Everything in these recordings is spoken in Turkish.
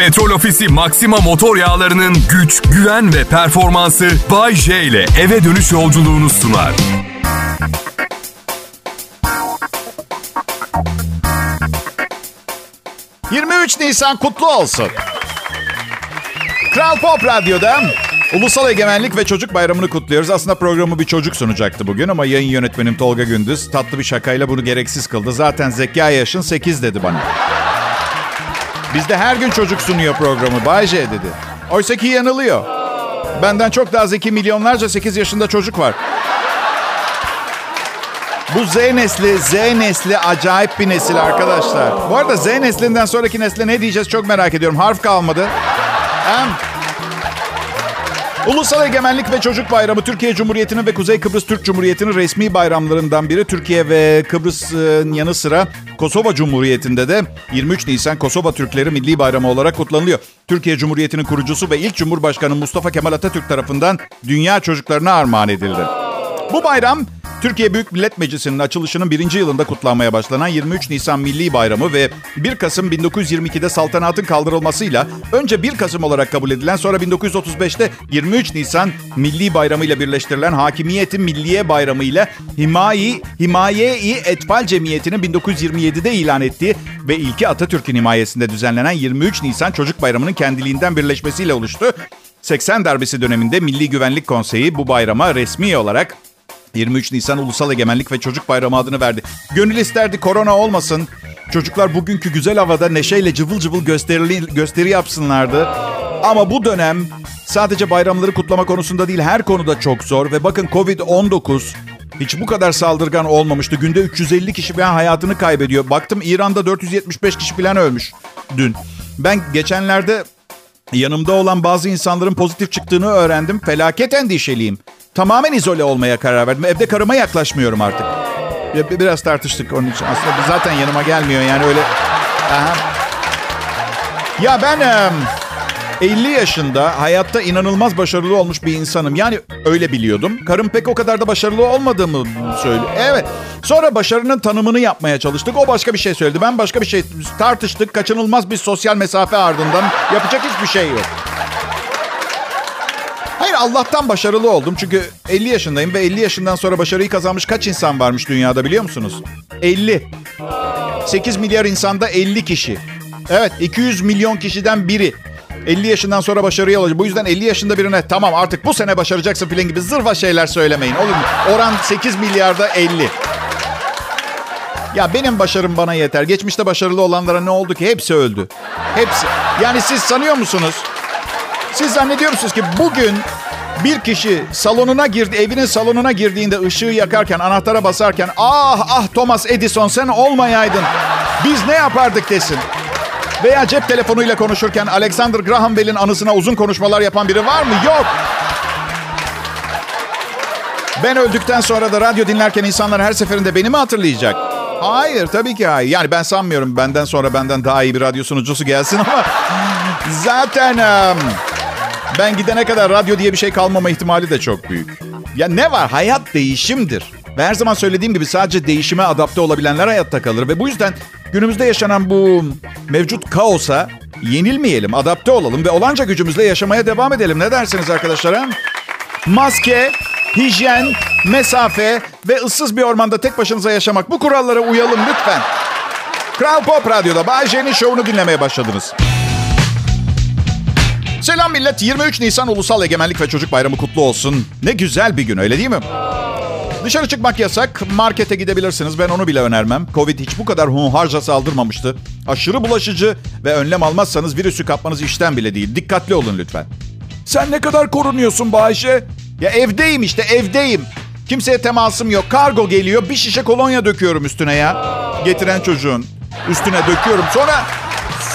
Petrol Ofisi Maxima motor yağlarının güç, güven ve performansı Bay J ile eve dönüş yolculuğunu sunar. ...23 Nisan kutlu olsun. Kral Pop Radyo'da Ulusal Egemenlik ve Çocuk Bayramı'nı kutluyoruz. Aslında programı bir çocuk sunacaktı bugün ama yayın yönetmenim Tolga Gündüz tatlı bir şakayla bunu gereksiz kıldı. Zaten zeka yaşın 8 dedi bana. Bizde her gün çocuk sunuyor programı. Bay J dedi. Oysa ki yanılıyor. Benden çok daha zeki milyonlarca 8 yaşında çocuk var. Bu Z nesli, Z nesli acayip bir nesil arkadaşlar. Bu arada Z neslinden sonraki nesle ne diyeceğiz çok merak ediyorum. Harf kalmadı. Hem Ulusal Egemenlik ve Çocuk Bayramı Türkiye Cumhuriyeti'nin ve Kuzey Kıbrıs Türk Cumhuriyeti'nin resmi bayramlarından biri. Türkiye ve Kıbrıs'ın yanı sıra Kosova Cumhuriyeti'nde de 23 Nisan Kosova Türkleri Milli Bayramı olarak kutlanılıyor. Türkiye Cumhuriyeti'nin kurucusu ve ilk Cumhurbaşkanı Mustafa Kemal Atatürk tarafından dünya çocuklarına armağan edildi. Bu bayram Türkiye Büyük Millet Meclisi'nin açılışının birinci yılında kutlanmaya başlanan 23 Nisan Milli Bayramı ve 1 Kasım 1922'de saltanatın kaldırılmasıyla önce 1 Kasım olarak kabul edilen sonra 1935'te 23 Nisan Milli Bayramı ile birleştirilen Hakimiyeti Milliye Bayramı ile Himayi, Himaye-i Etfal Cemiyeti'nin 1927'de ilan ettiği ve ilki Atatürk'ün himayesinde düzenlenen 23 Nisan Çocuk Bayramı'nın kendiliğinden birleşmesiyle oluştu. 80 darbesi döneminde Milli Güvenlik Konseyi bu bayrama resmi olarak 23 Nisan Ulusal Egemenlik ve Çocuk Bayramı adını verdi. Gönül isterdi korona olmasın. Çocuklar bugünkü güzel havada neşeyle cıvıl cıvıl gösterili, gösteri yapsınlardı. Ama bu dönem sadece bayramları kutlama konusunda değil her konuda çok zor. Ve bakın Covid-19 hiç bu kadar saldırgan olmamıştı. Günde 350 kişi falan hayatını kaybediyor. Baktım İran'da 475 kişi falan ölmüş dün. Ben geçenlerde yanımda olan bazı insanların pozitif çıktığını öğrendim. Felaket endişeliyim. Tamamen izole olmaya karar verdim. Evde karıma yaklaşmıyorum artık. Biraz tartıştık onun için. Aslında zaten yanıma gelmiyor yani öyle. Aha. Ya ben 50 yaşında hayatta inanılmaz başarılı olmuş bir insanım. Yani öyle biliyordum. Karım pek o kadar da başarılı olmadığımı söylüyor. Evet. Sonra başarının tanımını yapmaya çalıştık. O başka bir şey söyledi. Ben başka bir şey tartıştık. Kaçınılmaz bir sosyal mesafe ardından yapacak hiçbir şey yok. Allah'tan başarılı oldum. Çünkü 50 yaşındayım ve 50 yaşından sonra başarıyı kazanmış kaç insan varmış dünyada biliyor musunuz? 50. 8 milyar insanda 50 kişi. Evet 200 milyon kişiden biri. 50 yaşından sonra başarıya olacak. Bu yüzden 50 yaşında birine tamam artık bu sene başaracaksın filan gibi zırva şeyler söylemeyin. Olur mu? Oran 8 milyarda 50. Ya benim başarım bana yeter. Geçmişte başarılı olanlara ne oldu ki? Hepsi öldü. Hepsi. Yani siz sanıyor musunuz? Siz zannediyor musunuz ki bugün bir kişi salonuna girdi, evinin salonuna girdiğinde ışığı yakarken, anahtara basarken ah ah Thomas Edison sen olmayaydın. Biz ne yapardık desin. Veya cep telefonuyla konuşurken Alexander Graham Bell'in anısına uzun konuşmalar yapan biri var mı? Yok. Ben öldükten sonra da radyo dinlerken insanlar her seferinde beni mi hatırlayacak? Hayır tabii ki hayır. Yani ben sanmıyorum benden sonra benden daha iyi bir radyo sunucusu gelsin ama zaten um, ben gidene kadar radyo diye bir şey kalmama ihtimali de çok büyük. Ya ne var? Hayat değişimdir. Ve her zaman söylediğim gibi sadece değişime adapte olabilenler hayatta kalır. Ve bu yüzden günümüzde yaşanan bu mevcut kaosa yenilmeyelim, adapte olalım ve olanca gücümüzle yaşamaya devam edelim. Ne dersiniz arkadaşlar? Ha? Maske, hijyen, mesafe ve ıssız bir ormanda tek başınıza yaşamak. Bu kurallara uyalım lütfen. Kral Pop Radyo'da Bay J'nin şovunu dinlemeye başladınız. Selam millet. 23 Nisan Ulusal Egemenlik ve Çocuk Bayramı kutlu olsun. Ne güzel bir gün öyle değil mi? Dışarı çıkmak yasak. Markete gidebilirsiniz. Ben onu bile önermem. Covid hiç bu kadar hunharca saldırmamıştı. Aşırı bulaşıcı ve önlem almazsanız virüsü kapmanız işten bile değil. Dikkatli olun lütfen. Sen ne kadar korunuyorsun Bayşe? Ya evdeyim işte evdeyim. Kimseye temasım yok. Kargo geliyor. Bir şişe kolonya döküyorum üstüne ya. Getiren çocuğun. Üstüne döküyorum. Sonra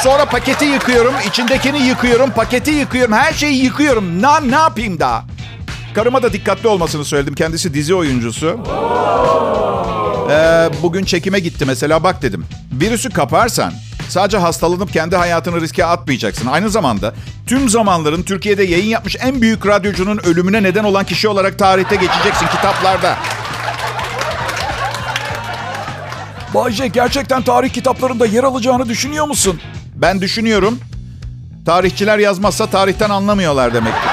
sonra paketi yıkıyorum. içindekini yıkıyorum. Paketi yıkıyorum. Her şeyi yıkıyorum. Ne, ne yapayım daha? Karıma da dikkatli olmasını söyledim. Kendisi dizi oyuncusu. Ee, bugün çekime gitti mesela. Bak dedim. Virüsü kaparsan sadece hastalanıp kendi hayatını riske atmayacaksın. Aynı zamanda tüm zamanların Türkiye'de yayın yapmış en büyük radyocunun ölümüne neden olan kişi olarak tarihte geçeceksin kitaplarda. Bayce gerçekten tarih kitaplarında yer alacağını düşünüyor musun? Ben düşünüyorum. Tarihçiler yazmazsa tarihten anlamıyorlar demektir.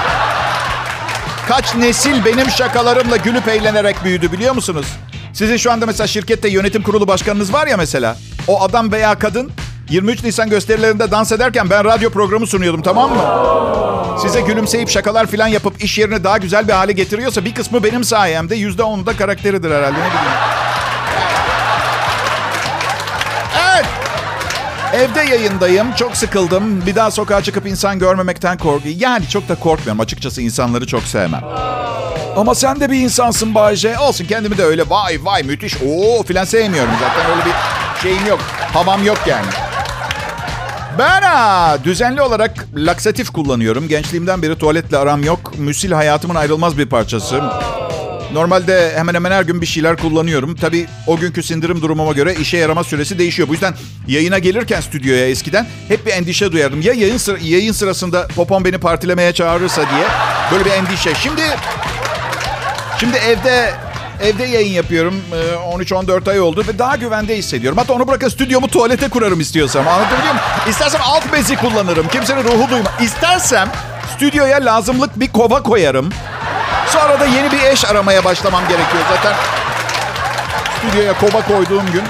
Kaç nesil benim şakalarımla gülüp eğlenerek büyüdü biliyor musunuz? Sizin şu anda mesela şirkette yönetim kurulu başkanınız var ya mesela. O adam veya kadın 23 Nisan gösterilerinde dans ederken ben radyo programı sunuyordum tamam mı? Size gülümseyip şakalar falan yapıp iş yerini daha güzel bir hale getiriyorsa bir kısmı benim sayemde yüzde onu da karakteridir herhalde ne bileyim. Evde yayındayım. Çok sıkıldım. Bir daha sokağa çıkıp insan görmemekten korkuyorum. Yani çok da korkmuyorum. Açıkçası insanları çok sevmem. Ama sen de bir insansın Bayce. Olsun kendimi de öyle vay vay müthiş ooo filan sevmiyorum zaten. Öyle bir şeyim yok. Havam yok yani. Ben ha, düzenli olarak laksatif kullanıyorum. Gençliğimden beri tuvaletle aram yok. Müsil hayatımın ayrılmaz bir parçası. Normalde hemen hemen her gün bir şeyler kullanıyorum. Tabii o günkü sindirim durumuma göre işe yarama süresi değişiyor. Bu yüzden yayına gelirken stüdyoya eskiden hep bir endişe duyardım. Ya yayın, sıra, yayın sırasında popom beni partilemeye çağırırsa diye böyle bir endişe. Şimdi şimdi evde evde yayın yapıyorum. 13-14 ay oldu ve daha güvende hissediyorum. Hatta onu bırakın stüdyomu tuvalete kurarım istiyorsam. Anlatabiliyor muyum? İstersem alt bezi kullanırım. Kimsenin ruhu duyma. İstersem stüdyoya lazımlık bir kova koyarım. Sonra da yeni bir eş aramaya başlamam gerekiyor. Zaten stüdyoya kova koyduğum gün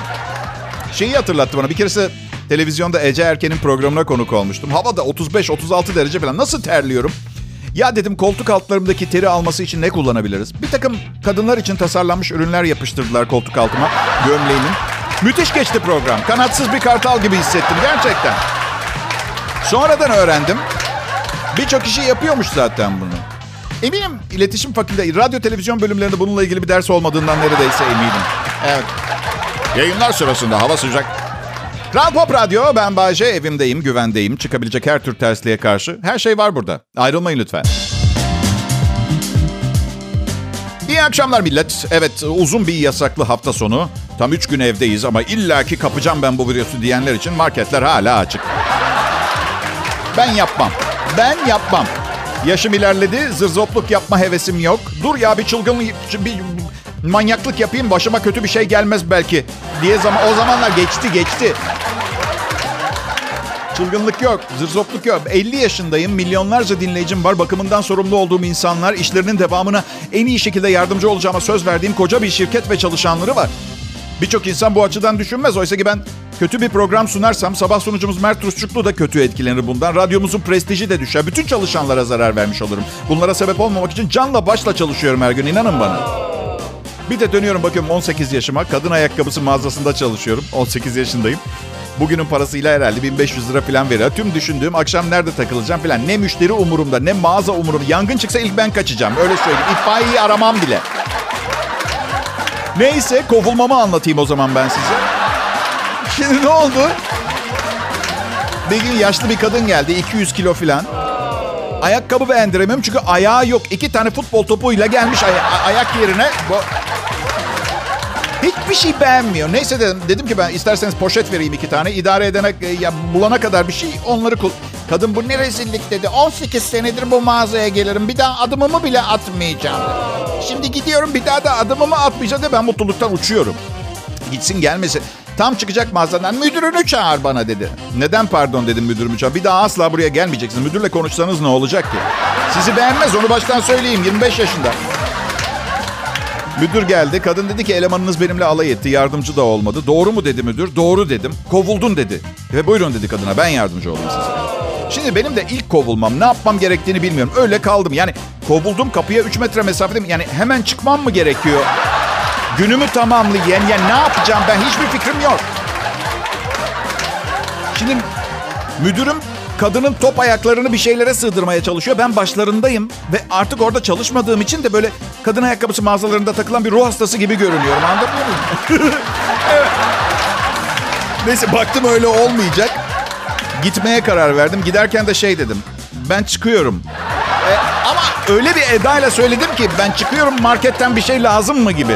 şeyi hatırlattı bana. Bir keresinde televizyonda Ece Erken'in programına konuk olmuştum. Havada 35-36 derece falan. Nasıl terliyorum? Ya dedim koltuk altlarımdaki teri alması için ne kullanabiliriz? Bir takım kadınlar için tasarlanmış ürünler yapıştırdılar koltuk altıma gömleğimin. Müthiş geçti program. Kanatsız bir kartal gibi hissettim gerçekten. Sonradan öğrendim. Birçok kişi yapıyormuş zaten bunu. Eminim iletişim fakültesi, radyo televizyon bölümlerinde bununla ilgili bir ders olmadığından neredeyse eminim. Evet. Yayınlar sırasında hava sıcak. Kral Pop Radyo, ben Bayce, evimdeyim, güvendeyim. Çıkabilecek her tür tersliğe karşı. Her şey var burada. Ayrılmayın lütfen. İyi akşamlar millet. Evet uzun bir yasaklı hafta sonu. Tam üç gün evdeyiz ama illaki kapacağım ben bu virüsü diyenler için marketler hala açık. Ben yapmam. Ben yapmam. Yaşım ilerledi, zırzopluk yapma hevesim yok. Dur ya bir çılgın, bir manyaklık yapayım başıma kötü bir şey gelmez belki diye zaman o zamanlar geçti geçti. Çılgınlık yok, zırzopluk yok. 50 yaşındayım, milyonlarca dinleyicim var. Bakımından sorumlu olduğum insanlar, işlerinin devamına en iyi şekilde yardımcı olacağıma söz verdiğim koca bir şirket ve çalışanları var. Birçok insan bu açıdan düşünmez. Oysa ki ben kötü bir program sunarsam sabah sunucumuz Mert Rusçuklu da kötü etkilenir bundan. Radyomuzun prestiji de düşer. Bütün çalışanlara zarar vermiş olurum. Bunlara sebep olmamak için canla başla çalışıyorum her gün inanın bana. Bir de dönüyorum bakıyorum 18 yaşıma. Kadın ayakkabısı mağazasında çalışıyorum. 18 yaşındayım. Bugünün parasıyla herhalde 1500 lira falan veriyor. Tüm düşündüğüm akşam nerede takılacağım falan. Ne müşteri umurumda ne mağaza umurumda. Yangın çıksa ilk ben kaçacağım. Öyle söyleyeyim. İtfaiyeyi aramam bile. Neyse kovulmamı anlatayım o zaman ben size. Şimdi ne oldu? Bir gün yaşlı bir kadın geldi 200 kilo falan. Ayakkabı beğendiremiyorum çünkü ayağı yok. İki tane futbol topuyla gelmiş aya- ayak yerine. Bu... Hiçbir şey beğenmiyor. Neyse dedim, dedim ki ben isterseniz poşet vereyim iki tane. İdare edene ya bulana kadar bir şey onları kul... Kadın bu ne rezillik dedi. 18 senedir bu mağazaya gelirim. Bir daha adımımı bile atmayacağım. Şimdi gidiyorum bir daha da adımımı atmayacağım de ben mutluluktan uçuyorum. Gitsin gelmesin. Tam çıkacak mağazadan müdürünü çağır bana dedi. Neden pardon dedim müdürümü çağır. Bir daha asla buraya gelmeyeceksiniz. Müdürle konuşsanız ne olacak ki? Sizi beğenmez onu baştan söyleyeyim 25 yaşında. Müdür geldi. Kadın dedi ki elemanınız benimle alay etti. Yardımcı da olmadı. Doğru mu dedi müdür? Doğru dedim. Kovuldun dedi. Ve buyurun dedi kadına ben yardımcı olayım size. Şimdi benim de ilk kovulmam ne yapmam gerektiğini bilmiyorum. Öyle kaldım. Yani kovuldum kapıya 3 metre mesafedeyim. Yani hemen çıkmam mı gerekiyor? Günümü tamamlayan yani ne yapacağım ben hiçbir fikrim yok. Şimdi müdürüm kadının top ayaklarını bir şeylere sığdırmaya çalışıyor. Ben başlarındayım ve artık orada çalışmadığım için de böyle kadın ayakkabısı mağazalarında takılan bir ruh hastası gibi görünüyorum. Anlatabiliyor muyum? evet. Neyse baktım öyle olmayacak. Gitmeye karar verdim. Giderken de şey dedim. Ben çıkıyorum. E, ama öyle bir edayla söyledim ki ben çıkıyorum marketten bir şey lazım mı gibi.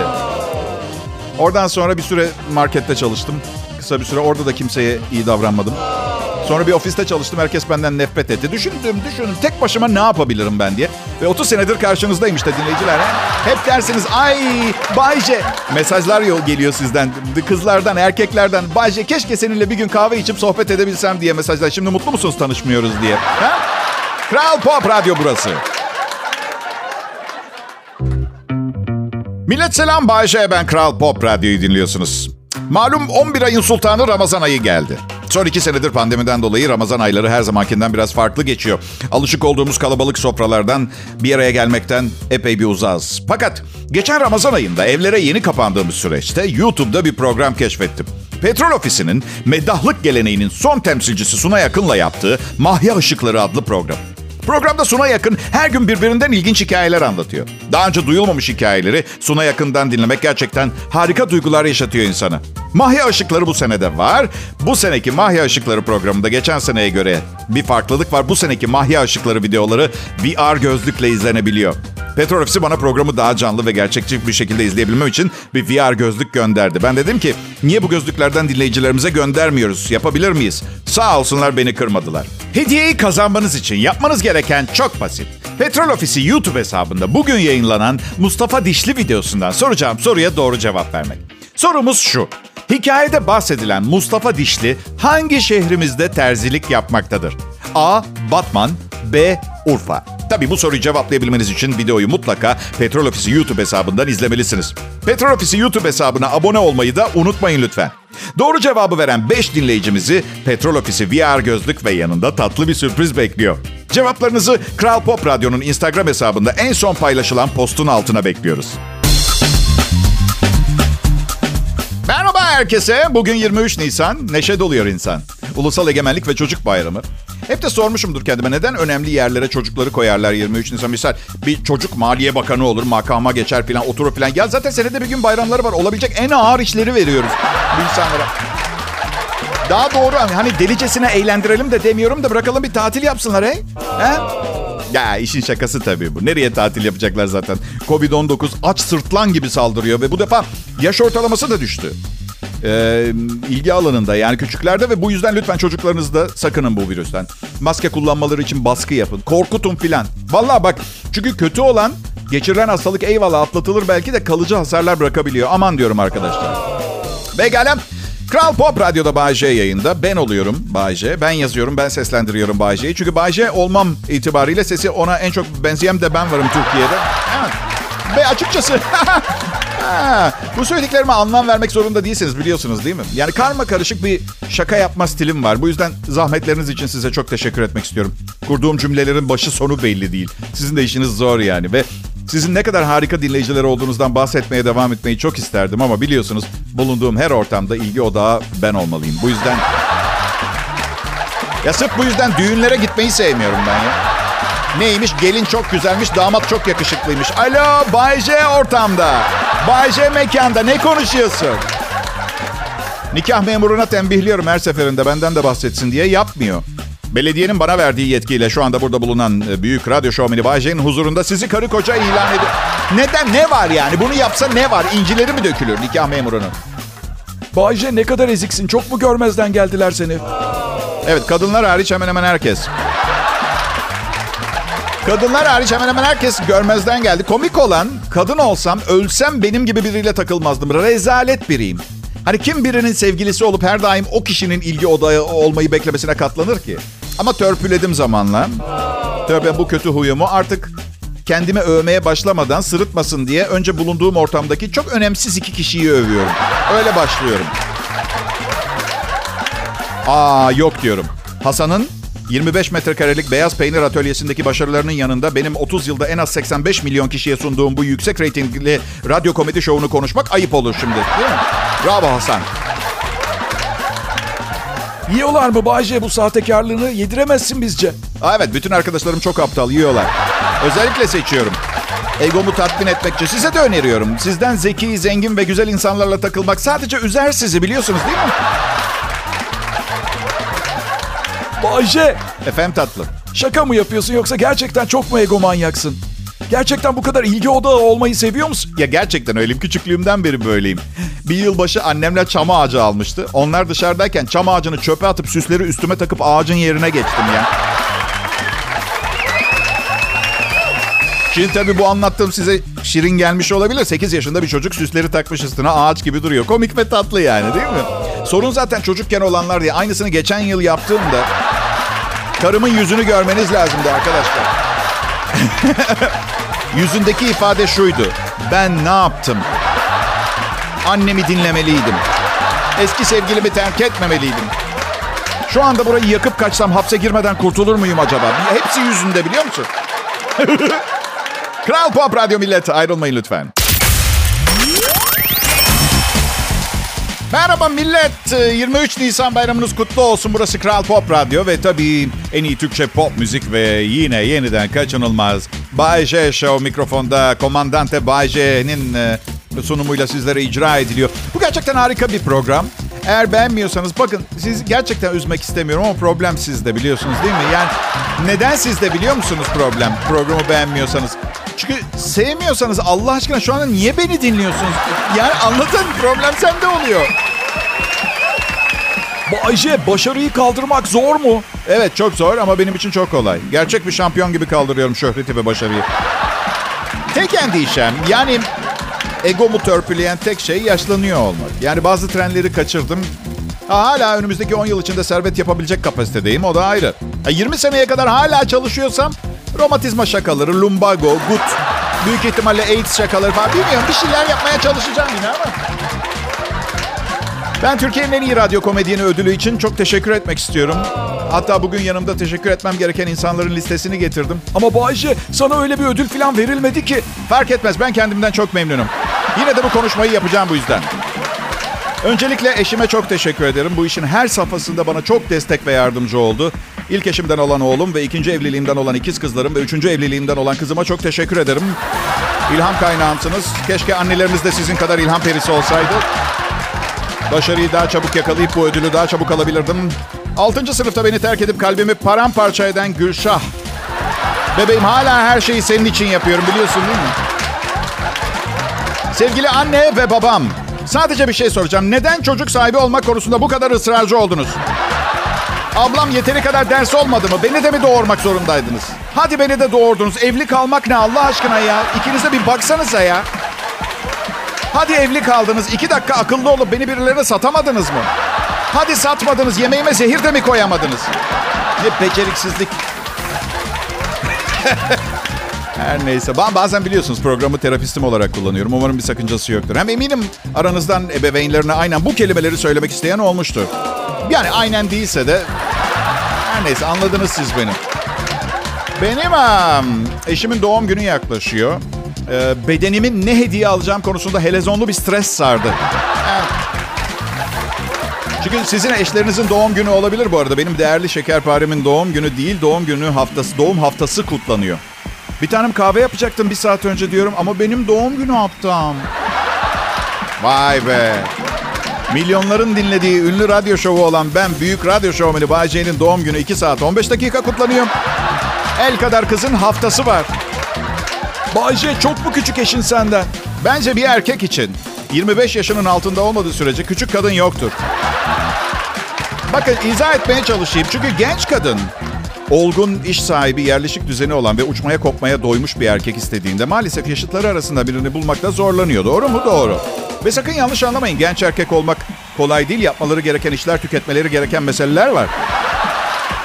Oradan sonra bir süre markette çalıştım. Kısa bir süre orada da kimseye iyi davranmadım. Sonra bir ofiste çalıştım. Herkes benden nefret etti. Düşündüm, düşündüm. Tek başıma ne yapabilirim ben diye. Ve 30 senedir karşınızdayım işte dinleyiciler. He? Hep dersiniz ay Bayce. Mesajlar yol geliyor sizden. Kızlardan, erkeklerden. Bayce keşke seninle bir gün kahve içip sohbet edebilsem diye mesajlar. Şimdi mutlu musunuz tanışmıyoruz diye. Ha? Kral Pop Radyo burası. Millet selam Bayce ben Kral Pop Radyo'yu dinliyorsunuz. Malum 11 ayın sultanı Ramazan ayı geldi. Son iki senedir pandemiden dolayı Ramazan ayları her zamankinden biraz farklı geçiyor. Alışık olduğumuz kalabalık sofralardan bir araya gelmekten epey bir uzağız. Fakat geçen Ramazan ayında evlere yeni kapandığımız süreçte YouTube'da bir program keşfettim. Petrol Ofisi'nin meddahlık geleneğinin son temsilcisi Suna Yakın'la yaptığı Mahya Işıkları adlı program. Programda Suna Yakın her gün birbirinden ilginç hikayeler anlatıyor. Daha önce duyulmamış hikayeleri Suna Yakın'dan dinlemek gerçekten harika duygular yaşatıyor insana. Mahya Işıkları bu senede var. Bu seneki Mahya Işıkları programında geçen seneye göre bir farklılık var. Bu seneki Mahya Işıkları videoları VR gözlükle izlenebiliyor. Petrol Ofisi bana programı daha canlı ve gerçekçi bir şekilde izleyebilmem için bir VR gözlük gönderdi. Ben dedim ki niye bu gözlüklerden dinleyicilerimize göndermiyoruz? Yapabilir miyiz? Sağ olsunlar beni kırmadılar. Hediyeyi kazanmanız için yapmanız gereken çok basit. Petrol Ofisi YouTube hesabında bugün yayınlanan Mustafa Dişli videosundan soracağım soruya doğru cevap vermek. Sorumuz şu. Hikayede bahsedilen Mustafa Dişli hangi şehrimizde terzilik yapmaktadır? A. Batman B. Urfa. Tabii bu soruyu cevaplayabilmeniz için videoyu mutlaka Petrol Ofisi YouTube hesabından izlemelisiniz. Petrol Ofisi YouTube hesabına abone olmayı da unutmayın lütfen. Doğru cevabı veren 5 dinleyicimizi Petrol Ofisi VR gözlük ve yanında tatlı bir sürpriz bekliyor. Cevaplarınızı Kral Pop Radyo'nun Instagram hesabında en son paylaşılan postun altına bekliyoruz. Merhaba herkese. Bugün 23 Nisan. Neşe doluyor insan. Ulusal Egemenlik ve Çocuk Bayramı. Hep de sormuşumdur kendime neden önemli yerlere çocukları koyarlar 23 Nisan. Misal bir çocuk maliye bakanı olur, makama geçer falan, oturur falan. Ya zaten senede bir gün bayramları var. Olabilecek en ağır işleri veriyoruz insanlara. Daha doğru hani delicesine eğlendirelim de demiyorum da bırakalım bir tatil yapsınlar he? He? Ya işin şakası tabii bu. Nereye tatil yapacaklar zaten? Covid-19 aç sırtlan gibi saldırıyor ve bu defa yaş ortalaması da düştü. Ee, ilgi alanında yani küçüklerde ve bu yüzden lütfen çocuklarınızı da sakının bu virüsten. Maske kullanmaları için baskı yapın. Korkutun filan. Vallahi bak çünkü kötü olan geçirilen hastalık eyvallah atlatılır belki de kalıcı hasarlar bırakabiliyor. Aman diyorum arkadaşlar. Pekala. Kral Pop Radyo'da Bayce yayında. Ben oluyorum Bayce. Ben yazıyorum, ben seslendiriyorum Bayce'yi. Çünkü Bayce olmam itibariyle sesi ona en çok benzeyen de ben varım Türkiye'de. Evet. Ve açıkçası Bu söylediklerime anlam vermek zorunda değilsiniz biliyorsunuz değil mi? Yani karma karışık bir şaka yapma stilim var. Bu yüzden zahmetleriniz için size çok teşekkür etmek istiyorum. Kurduğum cümlelerin başı sonu belli değil. Sizin de işiniz zor yani ve sizin ne kadar harika dinleyiciler olduğunuzdan bahsetmeye devam etmeyi çok isterdim ama biliyorsunuz bulunduğum her ortamda ilgi odağı ben olmalıyım. Bu yüzden... Ya sırf bu yüzden düğünlere gitmeyi sevmiyorum ben ya. Neymiş? Gelin çok güzelmiş, damat çok yakışıklıymış. Alo, Bay J ortamda. Bay J mekanda. Ne konuşuyorsun? Nikah memuruna tembihliyorum her seferinde benden de bahsetsin diye yapmıyor. Belediyenin bana verdiği yetkiyle şu anda burada bulunan e, büyük radyo şovmeni Bay J'nin huzurunda sizi karı koca ilan ediyor. Neden? Ne var yani? Bunu yapsa ne var? İncileri mi dökülür nikah memurunun? Bayce ne kadar eziksin. Çok mu görmezden geldiler seni? Evet kadınlar hariç hemen hemen herkes. Kadınlar hariç hemen hemen herkes görmezden geldi. Komik olan kadın olsam ölsem benim gibi biriyle takılmazdım. Rezalet biriyim. Hani kim birinin sevgilisi olup her daim o kişinin ilgi odağı olmayı beklemesine katlanır ki? Ama törpüledim zamanla. Tabii bu kötü huyumu artık kendimi övmeye başlamadan sırıtmasın diye önce bulunduğum ortamdaki çok önemsiz iki kişiyi övüyorum. Öyle başlıyorum. Aa yok diyorum. Hasan'ın 25 metrekarelik beyaz peynir atölyesindeki başarılarının yanında benim 30 yılda en az 85 milyon kişiye sunduğum bu yüksek reytingli radyo komedi şovunu konuşmak ayıp olur şimdi. Değil mi? Bravo Hasan. Yiyorlar mı Bayce bu sahtekarlığını? Yediremezsin bizce. Aa, evet bütün arkadaşlarım çok aptal yiyorlar. Özellikle seçiyorum. Egomu tatmin etmek için size de öneriyorum. Sizden zeki, zengin ve güzel insanlarla takılmak sadece üzer sizi biliyorsunuz değil mi? Bayce Efendim tatlım. şaka mı yapıyorsun yoksa gerçekten çok mu egomanyaksın? Gerçekten bu kadar ilgi odağı olmayı seviyor musun? Ya gerçekten öyleyim. Küçüklüğümden beri böyleyim. Bir yılbaşı annemler çam ağacı almıştı. Onlar dışarıdayken çam ağacını çöpe atıp süsleri üstüme takıp ağacın yerine geçtim ya. Şimdi tabii bu anlattığım size şirin gelmiş olabilir. 8 yaşında bir çocuk süsleri takmış üstüne ağaç gibi duruyor. Komik ve tatlı yani değil mi? Sorun zaten çocukken olanlar diye. Aynısını geçen yıl yaptığımda karımın yüzünü görmeniz lazımdı arkadaşlar. Yüzündeki ifade şuydu. Ben ne yaptım? Annemi dinlemeliydim. Eski sevgilimi terk etmemeliydim. Şu anda burayı yakıp kaçsam hapse girmeden kurtulur muyum acaba? Hepsi yüzünde biliyor musun? Kral Pop Radyo Millet ayrılmayın lütfen. Merhaba millet. 23 Nisan bayramınız kutlu olsun. Burası Kral Pop Radyo ve tabii en iyi Türkçe pop müzik ve yine yeniden kaçınılmaz Bay J Show mikrofonda Komandante Bay J'nin e, sunumuyla sizlere icra ediliyor. Bu gerçekten harika bir program. Eğer beğenmiyorsanız bakın siz gerçekten üzmek istemiyorum ama problem sizde biliyorsunuz değil mi? Yani neden sizde biliyor musunuz problem? Programı beğenmiyorsanız. Çünkü sevmiyorsanız Allah aşkına şu anda niye beni dinliyorsunuz? Yani anlatın problem sende oluyor. Bayce başarıyı kaldırmak zor mu? Evet çok zor ama benim için çok kolay. Gerçek bir şampiyon gibi kaldırıyorum şöhreti ve başarıyı. Tek endişem yani egomu törpüleyen tek şey yaşlanıyor olmak. Yani bazı trenleri kaçırdım. Ha, hala önümüzdeki 10 yıl içinde servet yapabilecek kapasitedeyim o da ayrı. Ha, 20 seneye kadar hala çalışıyorsam romatizma şakaları, lumbago, gut, büyük ihtimalle AIDS şakaları falan bilmiyorum. Bir şeyler yapmaya çalışacağım yine ama. Ben Türkiye'nin en iyi radyo komedyeni ödülü için çok teşekkür etmek istiyorum. Hatta bugün yanımda teşekkür etmem gereken insanların listesini getirdim. Ama Bayce sana öyle bir ödül falan verilmedi ki. Fark etmez ben kendimden çok memnunum. Yine de bu konuşmayı yapacağım bu yüzden. Öncelikle eşime çok teşekkür ederim. Bu işin her safhasında bana çok destek ve yardımcı oldu. İlk eşimden olan oğlum ve ikinci evliliğimden olan ikiz kızlarım ve üçüncü evliliğimden olan kızıma çok teşekkür ederim. İlham kaynağımsınız. Keşke anneleriniz de sizin kadar ilham perisi olsaydı. Başarıyı daha çabuk yakalayıp bu ödülü daha çabuk alabilirdim. Altıncı sınıfta beni terk edip kalbimi paramparça eden Gülşah. Bebeğim hala her şeyi senin için yapıyorum biliyorsun değil mi? Sevgili anne ve babam. Sadece bir şey soracağım. Neden çocuk sahibi olmak konusunda bu kadar ısrarcı oldunuz? Ablam yeteri kadar ders olmadı mı? Beni de mi doğurmak zorundaydınız? Hadi beni de doğurdunuz. Evli kalmak ne Allah aşkına ya? İkiniz de bir baksanıza ya. Hadi evli kaldınız. iki dakika akıllı olup beni birilerine satamadınız mı? Hadi satmadınız. Yemeğime zehir de mi koyamadınız? Ne beceriksizlik. Her neyse. Ben bazen biliyorsunuz programı terapistim olarak kullanıyorum. Umarım bir sakıncası yoktur. Hem eminim aranızdan ebeveynlerine aynen bu kelimeleri söylemek isteyen olmuştur. Yani aynen değilse de her neyse anladınız siz beni. Benim eşimin doğum günü yaklaşıyor. Ee, bedenimin ne hediye alacağım konusunda helezonlu bir stres sardı. Çünkü sizin eşlerinizin doğum günü olabilir bu arada. Benim değerli şekerparemin doğum günü değil, doğum günü haftası, doğum haftası kutlanıyor. Bir tanem kahve yapacaktım bir saat önce diyorum ama benim doğum günü haftam. Vay be. Milyonların dinlediği ünlü radyo şovu olan ben büyük radyo şovmeni Bay J'nin doğum günü 2 saat 15 dakika kutlanıyor. El kadar kızın haftası var. Bayce çok mu küçük eşin senden? Bence bir erkek için 25 yaşının altında olmadığı sürece küçük kadın yoktur. Bakın izah etmeye çalışayım. Çünkü genç kadın olgun, iş sahibi, yerleşik düzeni olan ve uçmaya kopmaya doymuş bir erkek istediğinde maalesef yaşıtları arasında birini bulmakta zorlanıyor. Doğru mu? Doğru. Ve sakın yanlış anlamayın. Genç erkek olmak kolay değil. Yapmaları gereken işler, tüketmeleri gereken meseleler var.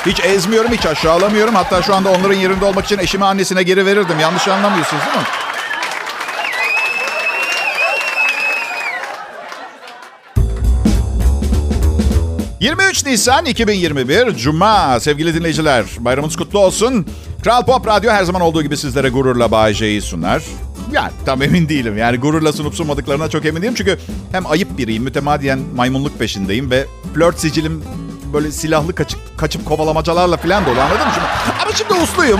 Hiç ezmiyorum, hiç aşağılamıyorum. Hatta şu anda onların yerinde olmak için eşimi annesine geri verirdim. Yanlış anlamıyorsunuz değil mi? ...23 Nisan 2021 Cuma sevgili dinleyiciler. Bayramınız kutlu olsun. Kral Pop Radyo her zaman olduğu gibi sizlere gururla Bay J'yi sunar. Yani tam emin değilim. Yani gururla sunup sunmadıklarına çok emin değilim. Çünkü hem ayıp biriyim, mütemadiyen maymunluk peşindeyim ve flört sicilim böyle silahlı kaçıp, kaçıp kovalamacalarla falan dolu anladın mı? Şimdi, ama şimdi usluyum.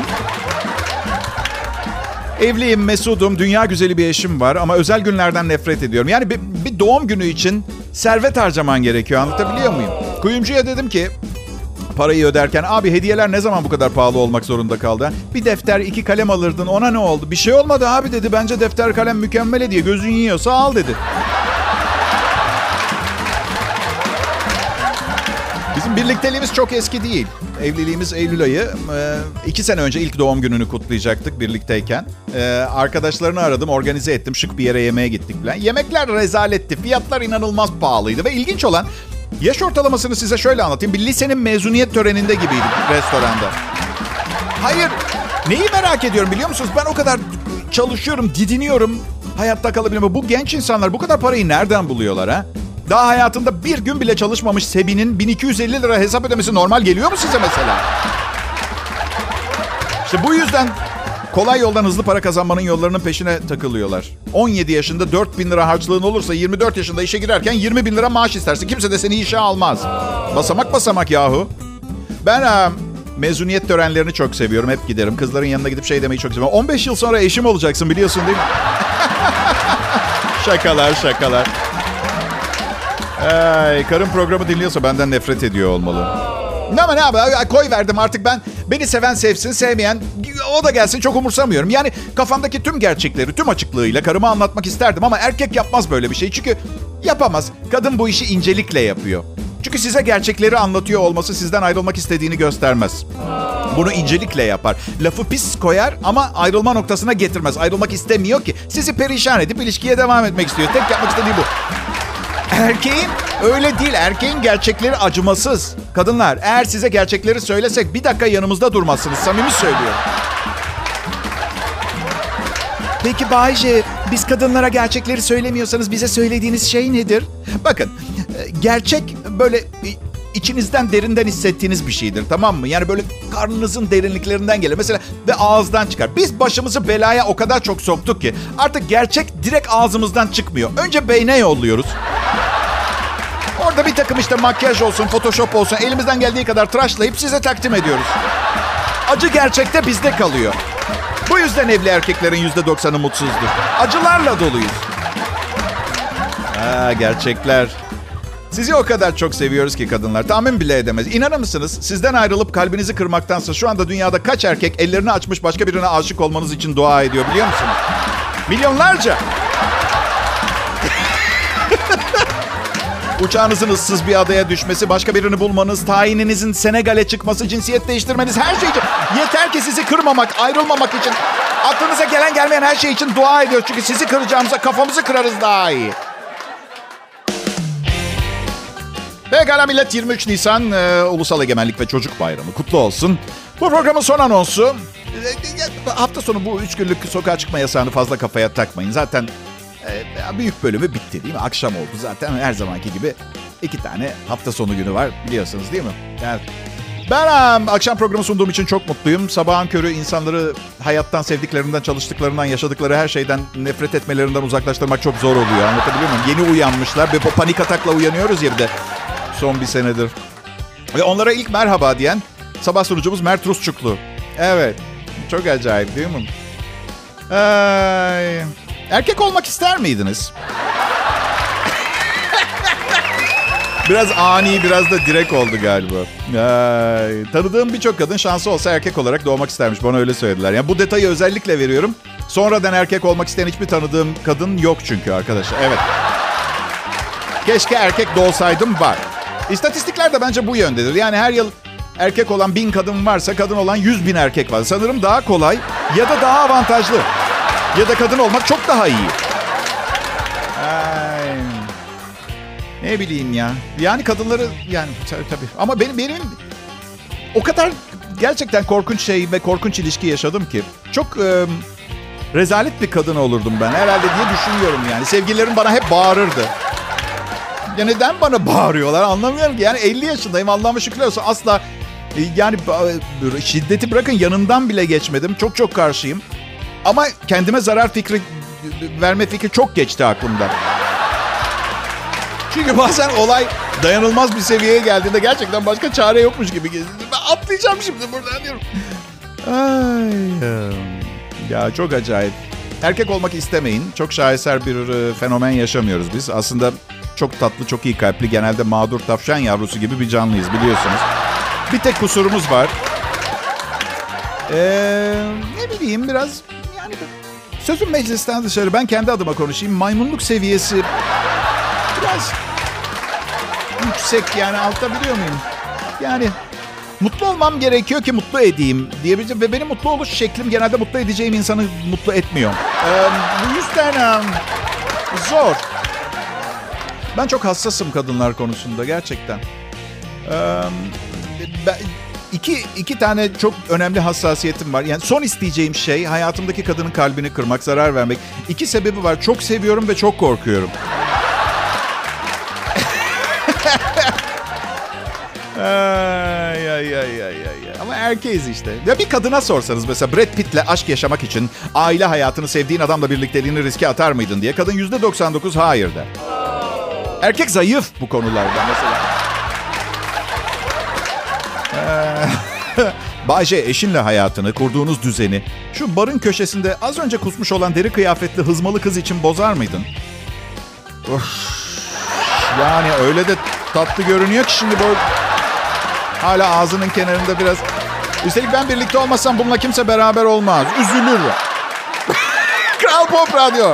Evliyim, mesudum, dünya güzeli bir eşim var ama özel günlerden nefret ediyorum. Yani bir, bir doğum günü için servet harcaman gerekiyor anlatabiliyor muyum? Kuyumcuya dedim ki parayı öderken abi hediyeler ne zaman bu kadar pahalı olmak zorunda kaldı? Bir defter iki kalem alırdın ona ne oldu? Bir şey olmadı abi dedi bence defter kalem mükemmel hediye gözün yiyorsa al dedi. Bizim birlikteliğimiz çok eski değil. Evliliğimiz Eylül ayı. Ee, iki sene önce ilk doğum gününü kutlayacaktık birlikteyken. Ee, arkadaşlarını aradım, organize ettim. Şık bir yere yemeğe gittik falan. Yemekler rezaletti. Fiyatlar inanılmaz pahalıydı. Ve ilginç olan yaş ortalamasını size şöyle anlatayım. Bir lisenin mezuniyet töreninde gibiydik restoranda. Hayır, neyi merak ediyorum biliyor musunuz? Ben o kadar çalışıyorum, didiniyorum. Hayatta kalabilmem. Bu genç insanlar bu kadar parayı nereden buluyorlar ha? Daha hayatında bir gün bile çalışmamış Sebi'nin 1250 lira hesap ödemesi normal geliyor mu size mesela? İşte bu yüzden kolay yoldan hızlı para kazanmanın yollarının peşine takılıyorlar. 17 yaşında 4 bin lira harçlığın olursa 24 yaşında işe girerken 20 bin lira maaş istersin. Kimse de seni işe almaz. Basamak basamak yahu. Ben ha, mezuniyet törenlerini çok seviyorum. Hep giderim. Kızların yanına gidip şey demeyi çok seviyorum. 15 yıl sonra eşim olacaksın biliyorsun değil mi? şakalar şakalar. Ay, karım programı dinliyorsa benden nefret ediyor olmalı. Ne ama ne abi koy verdim artık ben beni seven sevsin sevmeyen o da gelsin çok umursamıyorum. Yani kafamdaki tüm gerçekleri tüm açıklığıyla karıma anlatmak isterdim ama erkek yapmaz böyle bir şey. Çünkü yapamaz. Kadın bu işi incelikle yapıyor. Çünkü size gerçekleri anlatıyor olması sizden ayrılmak istediğini göstermez. Bunu incelikle yapar. Lafı pis koyar ama ayrılma noktasına getirmez. Ayrılmak istemiyor ki. Sizi perişan edip ilişkiye devam etmek istiyor. Tek yapmak istediği bu. Erkeğin öyle değil. Erkeğin gerçekleri acımasız. Kadınlar eğer size gerçekleri söylesek bir dakika yanımızda durmazsınız. Samimi söylüyorum. Peki Bayce, biz kadınlara gerçekleri söylemiyorsanız bize söylediğiniz şey nedir? Bakın, e, gerçek böyle içinizden derinden hissettiğiniz bir şeydir tamam mı? Yani böyle karnınızın derinliklerinden gelir. Mesela ve ağızdan çıkar. Biz başımızı belaya o kadar çok soktuk ki artık gerçek direkt ağzımızdan çıkmıyor. Önce beyne yolluyoruz. Orada bir takım işte makyaj olsun, photoshop olsun elimizden geldiği kadar tıraşlayıp size takdim ediyoruz. Acı gerçekte bizde kalıyor. Bu yüzden evli erkeklerin yüzde doksanı mutsuzdur. Acılarla doluyuz. Ha, gerçekler. Sizi o kadar çok seviyoruz ki kadınlar. Tahmin bile edemez. İnanır mısınız? Sizden ayrılıp kalbinizi kırmaktansa şu anda dünyada kaç erkek ellerini açmış başka birine aşık olmanız için dua ediyor biliyor musunuz? Milyonlarca. Uçağınızın ıssız bir adaya düşmesi, başka birini bulmanız, tayininizin Senegal'e çıkması, cinsiyet değiştirmeniz her şey için. Yeter ki sizi kırmamak, ayrılmamak için. Aklınıza gelen gelmeyen her şey için dua ediyor. Çünkü sizi kıracağımıza kafamızı kırarız daha iyi. Pekala millet 23 Nisan e, Ulusal Egemenlik ve Çocuk Bayramı kutlu olsun. Bu programın son anonsu. E, hafta sonu bu üç günlük sokağa çıkma yasağını fazla kafaya takmayın. Zaten e, büyük bölümü bitti değil mi? Akşam oldu zaten her zamanki gibi. iki tane hafta sonu günü var biliyorsunuz değil mi? Yani ben akşam programı sunduğum için çok mutluyum. Sabahın körü insanları hayattan, sevdiklerinden, çalıştıklarından, yaşadıkları her şeyden nefret etmelerinden uzaklaştırmak çok zor oluyor. Anlatabiliyor muyum? Yeni uyanmışlar ve panik atakla uyanıyoruz ya de son bir senedir. Ve onlara ilk merhaba diyen sabah sunucumuz Mert Rusçuklu. Evet. Çok acayip değil mi? Ay. Erkek olmak ister miydiniz? biraz ani, biraz da direkt oldu galiba. Ay, tanıdığım birçok kadın şansı olsa erkek olarak doğmak istermiş. Bana öyle söylediler. Yani bu detayı özellikle veriyorum. Sonradan erkek olmak isteyen hiçbir tanıdığım kadın yok çünkü arkadaşlar. Evet. Keşke erkek doğsaydım var. İstatistikler de bence bu yöndedir. Yani her yıl erkek olan bin kadın varsa kadın olan yüz bin erkek var. Sanırım daha kolay ya da daha avantajlı. Ya da kadın olmak çok daha iyi. Ay. Ne bileyim ya. Yani kadınları yani tabii. Ama benim benim o kadar gerçekten korkunç şey ve korkunç ilişki yaşadım ki. Çok e, rezalet bir kadın olurdum ben herhalde diye düşünüyorum yani. Sevgililerim bana hep bağırırdı. Ya neden bana bağırıyorlar anlamıyorum ki. Yani 50 yaşındayım Allah'ıma şükürler olsun. Asla yani şiddeti bırakın yanından bile geçmedim. Çok çok karşıyım. Ama kendime zarar fikri verme fikri çok geçti aklımda. Çünkü bazen olay dayanılmaz bir seviyeye geldiğinde gerçekten başka çare yokmuş gibi geliyor. Ben atlayacağım şimdi buradan diyorum. Ay, ya çok acayip. Erkek olmak istemeyin. Çok şaheser bir e, fenomen yaşamıyoruz biz. Aslında çok tatlı, çok iyi kalpli, genelde mağdur tavşan yavrusu gibi bir canlıyız biliyorsunuz. Bir tek kusurumuz var. Ee, ne bileyim biraz sözüm meclisten dışarı ben kendi adıma konuşayım. Maymunluk seviyesi biraz yüksek yani altta biliyor muyum? Yani mutlu olmam gerekiyor ki mutlu edeyim diyebileceğim. Ve benim mutlu oluş şeklim genelde mutlu edeceğim insanı mutlu etmiyor. Ee, bu yüzden zor. Ben çok hassasım kadınlar konusunda gerçekten. Ee, ben, iki, iki tane çok önemli hassasiyetim var. Yani son isteyeceğim şey hayatımdaki kadının kalbini kırmak, zarar vermek. İki sebebi var. Çok seviyorum ve çok korkuyorum. ay, ay, ay, ay, ay. Ama erkeğiz işte. Ya bir kadına sorsanız mesela Brad Pitt'le aşk yaşamak için aile hayatını sevdiğin adamla birlikteliğini riske atar mıydın diye kadın %99 hayır der. Erkek zayıf bu konularda mesela. Ee, Bayce eşinle hayatını, kurduğunuz düzeni şu barın köşesinde az önce kusmuş olan deri kıyafetli hızmalı kız için bozar mıydın? Of. Yani öyle de tatlı görünüyor ki şimdi böyle hala ağzının kenarında biraz. Üstelik ben birlikte olmasam bununla kimse beraber olmaz. Üzülür. Kral Pop Radyo.